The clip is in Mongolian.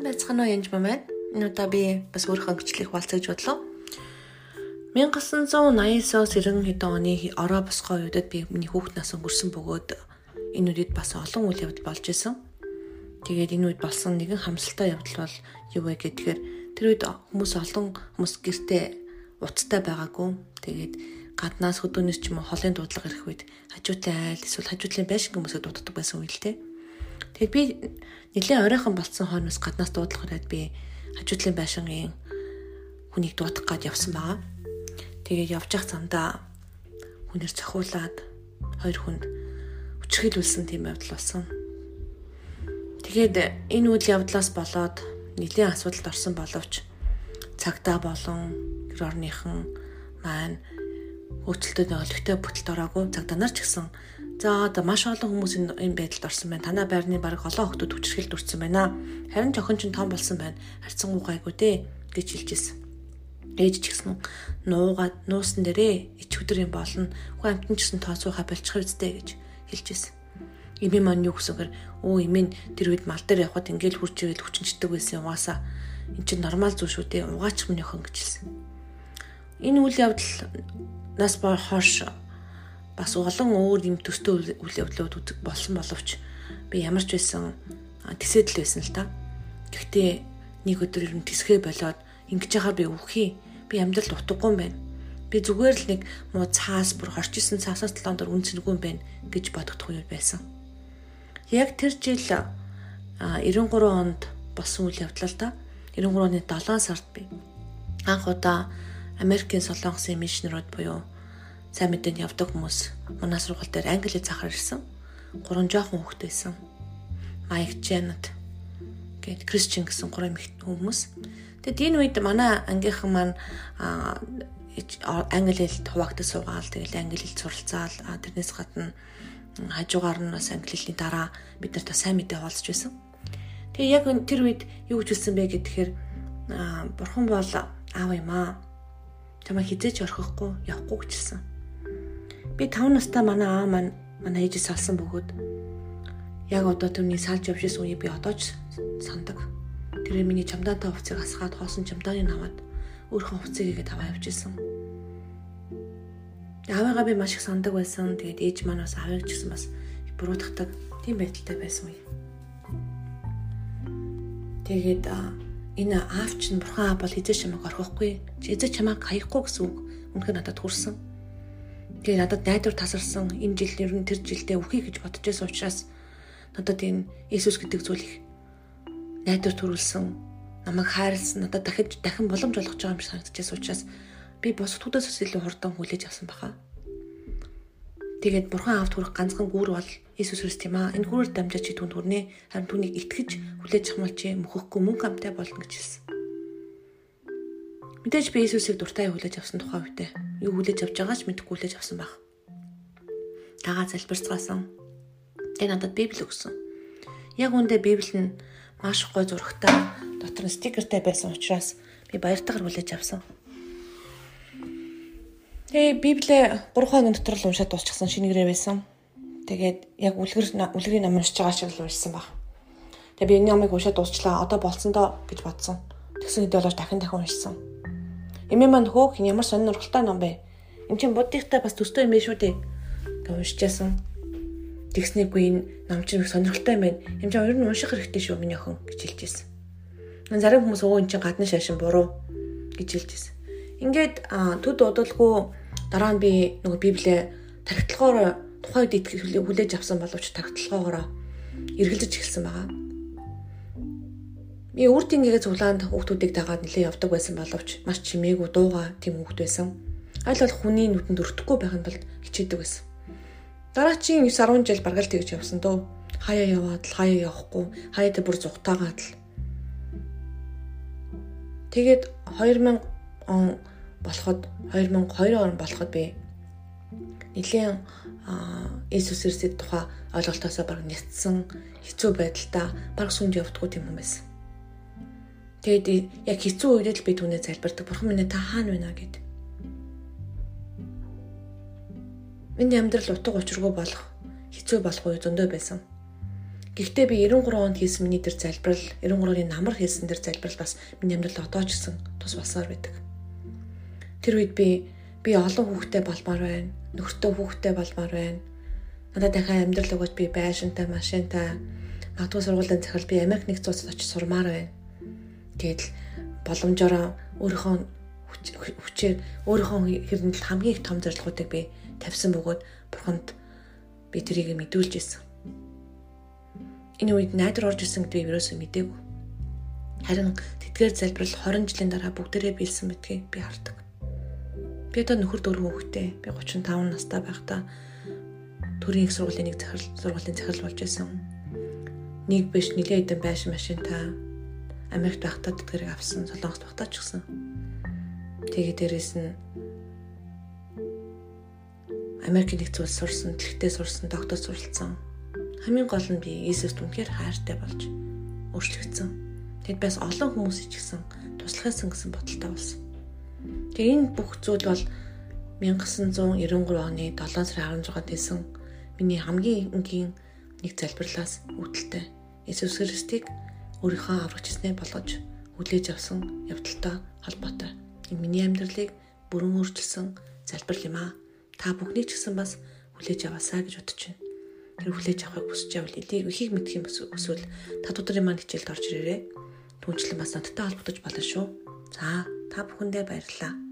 Сайн байцгаана уу янж байна. Энэ удаа би бас өөрийнхөө гэрчлэлийг хуваалцаж бодлоо. 1989-оос 90 хэдэн оны ороо босгоо үедэд би миний хүүхэд нас өнгөрсөн бөгөөд энэ үеэд бас олон үйл явдал болж исэн. Тэгээд энэ үед болсон нэгэн хамсалтай явдал бол юу вэ гэхээр тэр үед хүмүүс олон хүмүүс гэртээ уцтай байгаагүй. Тэгээд гаднаас хөдөөнөөс ч юм уу холын дуудлага ирэх үед хажуутлын айл эсвэл хажуутлын байшин хүмүүсээ дууддаг байсан үйл тээ. Тэгээд би нэлээд оройхон болцсон хойноос гаднаас дуудлах үед би хажуутлын байшингийн хүнийг дуудах гад явсан байгаа. Тэгээд явж явах замдаа хүнээр цохиулаад хоёр хүнд үчирхийлүүлсэн тийм явдал болсон. Тэгээд энэ үйл явдлаас болоод нэлийн асуудалд орсон боловч цагтаа болон гэр орныхан маань хөөцөлтөд олигтой бүтэлд ороогүй цагдаа нар ч гэсэн за одоо маш олон хүмүүс энэ байдалд орсон байна. Танаа байрны баг олон хүмүүс хүчрхэлд үрцсэн байна. Харин жоохон ч том болсон байна. Харцсан гайгүй дээ гэж хэлж ирсэн ээж ч гэсэн нуугаад нуусан дээрээ ич өдөр юм болно. Хөө амтэн ч гэсэн тооцоохаа болчих үстэй гэж хэлж ирсэн. Эми маань юу гэсэгээр өө эмээ тэр үед мал дээр явхад ингээл хурж ивэл хүчнждэг байсан угаасаа эн чинь нормал зүйл шүү дээ. Угаач минийхэн гэж хэлсэн. Энэ үйл явдал нас хойш бас олон өөр юм төстэй үйл явдлууд болсон боловч би ямар ч байсан тэсэдэл байсан л та. Гэхдээ нэг өдөр ер нь тэсгээ болоод ингэж яхаар би үхий. Би амьдралд утгагүй юм байна. Би зүгээр л нэг муу цаас бүр хорч исэн цаасаас талаан дор үнцэнгүй юм байна гэж бодогдох үе байсан. Яг тэр жил 93 онд болсон үйл явдал л да. 93 оны 7 сард би анх удаа Америкийн Солонгосын мишнерүүд буюу сайн мэдээнд явдаг хүмүүс манай сургууль дээр англи захаар ирсэн. Гурван жоохон хүүхэд байсан. Майк Дженет гээд Кристиан гэсэн гурван хүмүүс. Тэгэд энэ үед манай ангийнхан маань англи хэлд хуваагдаж суугаал тэгэл англи хэл суралцаал тэрнээс гадна хажуугаар нь бас англи хэлний дараа бид нарт сайн мэдээ хуваалцж байсан. Тэгээ яг тэр үед юу гэж хэлсэн бэ гэхээр бурхан бол аав юм аа. Чамаа хизээч орхихгүй явахгүй гэжсэн. Би 5 настай манай аав маань манай ээжээс салсан бөгөөд яг одоо түүний салж явж исэн үеийг би одоо ч сандаг Тэр миний чамдаантай хувцсыг асгаад хоосон чамдааны наваад өөрхөн хувцсыг игээд аваа явжсэн. Аавыгаа би маш их сандаг байсан. Тэгээд ээж маань бас аавыг ч гэсэн бас буруутгадаг тийм байдалтай байсан үе. Тэгээд энэ аав чинь бурхан аав бол хизээ чамайг орхихгүй. Хизээ чамайг хаяхгүй гэсэн үг үнэхээр надад хүрсэн. Тэгээд надад найдвар тасарсан энэ жил ер нь тэр жилдээ үхий гэж бодож байсан учраас надад энэ Иесус гэдэг зүйл их найдвар төрүүлсэн намайг хайрлсан надад дахиж дахин боломж олгож байгаа юм шиг санагдчихсан учраас би босдгуудаас илүү хурдан хүлээж авсан баха. Тэгээд бурхан авт хүрэх ганцхан гүүр бол Иесус Христ юм аа. Энэ гүүрээр дамжаач чи түн төрнэ. Харин түүнийг итгэж хүлээж авмал чи мөхөхгүй мөнгө амтай болно гэж хэлсэн. Мэдээж би Иесусыг дуртай хүлээж авсан тухай үедээ юу хүлээж авч байгаач мэдэхгүй хүлээж авсан баг. Тагаа залбирцгаасан. Тэгээ надад Библи өгсөн. Яг үүндээ Библи нь маш гой зурагтай дотор нь стикертэй байсан учраас би баяртайгаар хүлээж авсан. Тэгээ Библиэ 3 хоногийн дотор л уншаад дуусчихсан шинэгрээ байсан. Тэгээд яг үлгэр үлгэрийн ном уншиж байгаа шиг л уншсан баг. Тэгээ би энэ номыг уншаад дуусчлаа. Одоо болцсон доо гэж бодсон. Тэгсэн хэдий болооч дахин дахин уншсан. Эмээ маань хөөх ямар сонирхолтой ном бэ? Энд чинь буддигтай бас төстэй юм биш үү дээ. гэж уншижсэн. Тэгснийгүй энэ ном чинь сонирхолтой юм байна. Юм чинь нь унших хэрэгтэй шүү миний охин гэж хэлж ирсэн. Зарим хүмүүс өө эн чинь гадны шашин буруу гэж хэлж ирсэн. Ингээд төд удалгүй дараа нь би нөгөө библиэ тархитлагоор тухайн үед итгэл хүлээж авсан боловч тархитлагоороо эргэлзэж эхэлсэн байгаа. Би үр тэнгээгээ цуглаанд хүүхдүүдийг дагаад нэлээ явдаг байсан боловч маш чимээгүй дууга тийм хүүхд байсан. Аль бол хүний нүдэнд өртөхгүй байх нь бол хичээдэг байсан. Дараагийн 9 10 жил бараг л тэгж явсан дөө. Хаяа яваад л хаяа явахгүй, хаяа тэ бүр зүгтаагаад л. Тэгээд 2000 он болоход 2002 он болоход би нэлийн Иесус Христэд тухай ойлголтоосоо баг нэтсэн хэцүү байдалтай баг сүмд явдггүй юм байсан. Тэгээд яг хэцүү үед л би түүнээ залбирдаг. Бурхан минь та хаана байна гэд. Миний амьдрал утга учиргүй болох хэцүү болох үе зөндөө байсан. Гэхдээ би 93 онд хийсэн миний тэр залбирал 93-ны намар хийсэн тэр залбирал бас миний амьдралд одоо ч гэсэн тус болсоор байдаг. Тэр үед би би олон хүүхдтэй болмоор байна. Нөхөртөө хүүхдтэй болмоор байна. Надад дахин амьдрал өгөөд би байшинтай, машинтай магадгүй сургуулийн захирал би Америк нэгдсэн улсад очиж сурмаар байна. Тэгэл боломжоор өөрийнхөө хүчээр өөрийнхөө хэрэгнэлд хамгийн их том зорилгоодыг би тавьсан бөгөөд бурханд би тэрийг мэдүүлж ирсэн. Энэ үед найдар орж исэн гэдгийг ерөөсөө мэдээгүй. Харин тэдгээр залбирал 20 жилийн дараа бүгдээрээ биелсэн гэдгийг би хардаг. Би одоо нөхөр дөрвөн хүүхэдтэй. Би 35 настай байхдаа төрийн их сургуулийн нэг захирал сургуулийн захирал болж исэн. Нэг биш нэлээд хэдэн байшин машинтай Америкт байхдаа тэдгэрийг авсан, Солонгост байхдаа ч гэсэн. Тэгээ дээрэс нь Америк нэгдсэн улс сурсан, дэлхийдээ сурсан, доктор суралцсан. Хамгийн гол нь би Иесуст үнэхээр хайртай болж өөрчлөгдсөн. Тэгэд бас олон хүмүүс ичгсэн туслахсан гэсэн бодолтой болсон. Тэгээ энэ бүх зүйл бол 1993 оны 7 сарын 16-нд хэлсэн миний хамгийн энгийн нэг залбирлаас үүдэлтэй. Иесус Христийг өөрийнхөө аврагчснээ болгож хүлээж авсан явдалтай холбоотой. Энэ миний амьдралыг бүрэн өөрчилсөн залбирал юм аа та бүхнийг ч гэсэн бас хүлээж аваасаа гэж бодож байна. Тэр хүлээж авахыг хүсэж байвал эдийг ихийг мэдэх юм эсвэл та өдрийн маань хичээлд орж ирээрэй. Түүнчлэн бас надтай холбогдож болно шүү. За та бүхэндээ баярлалаа.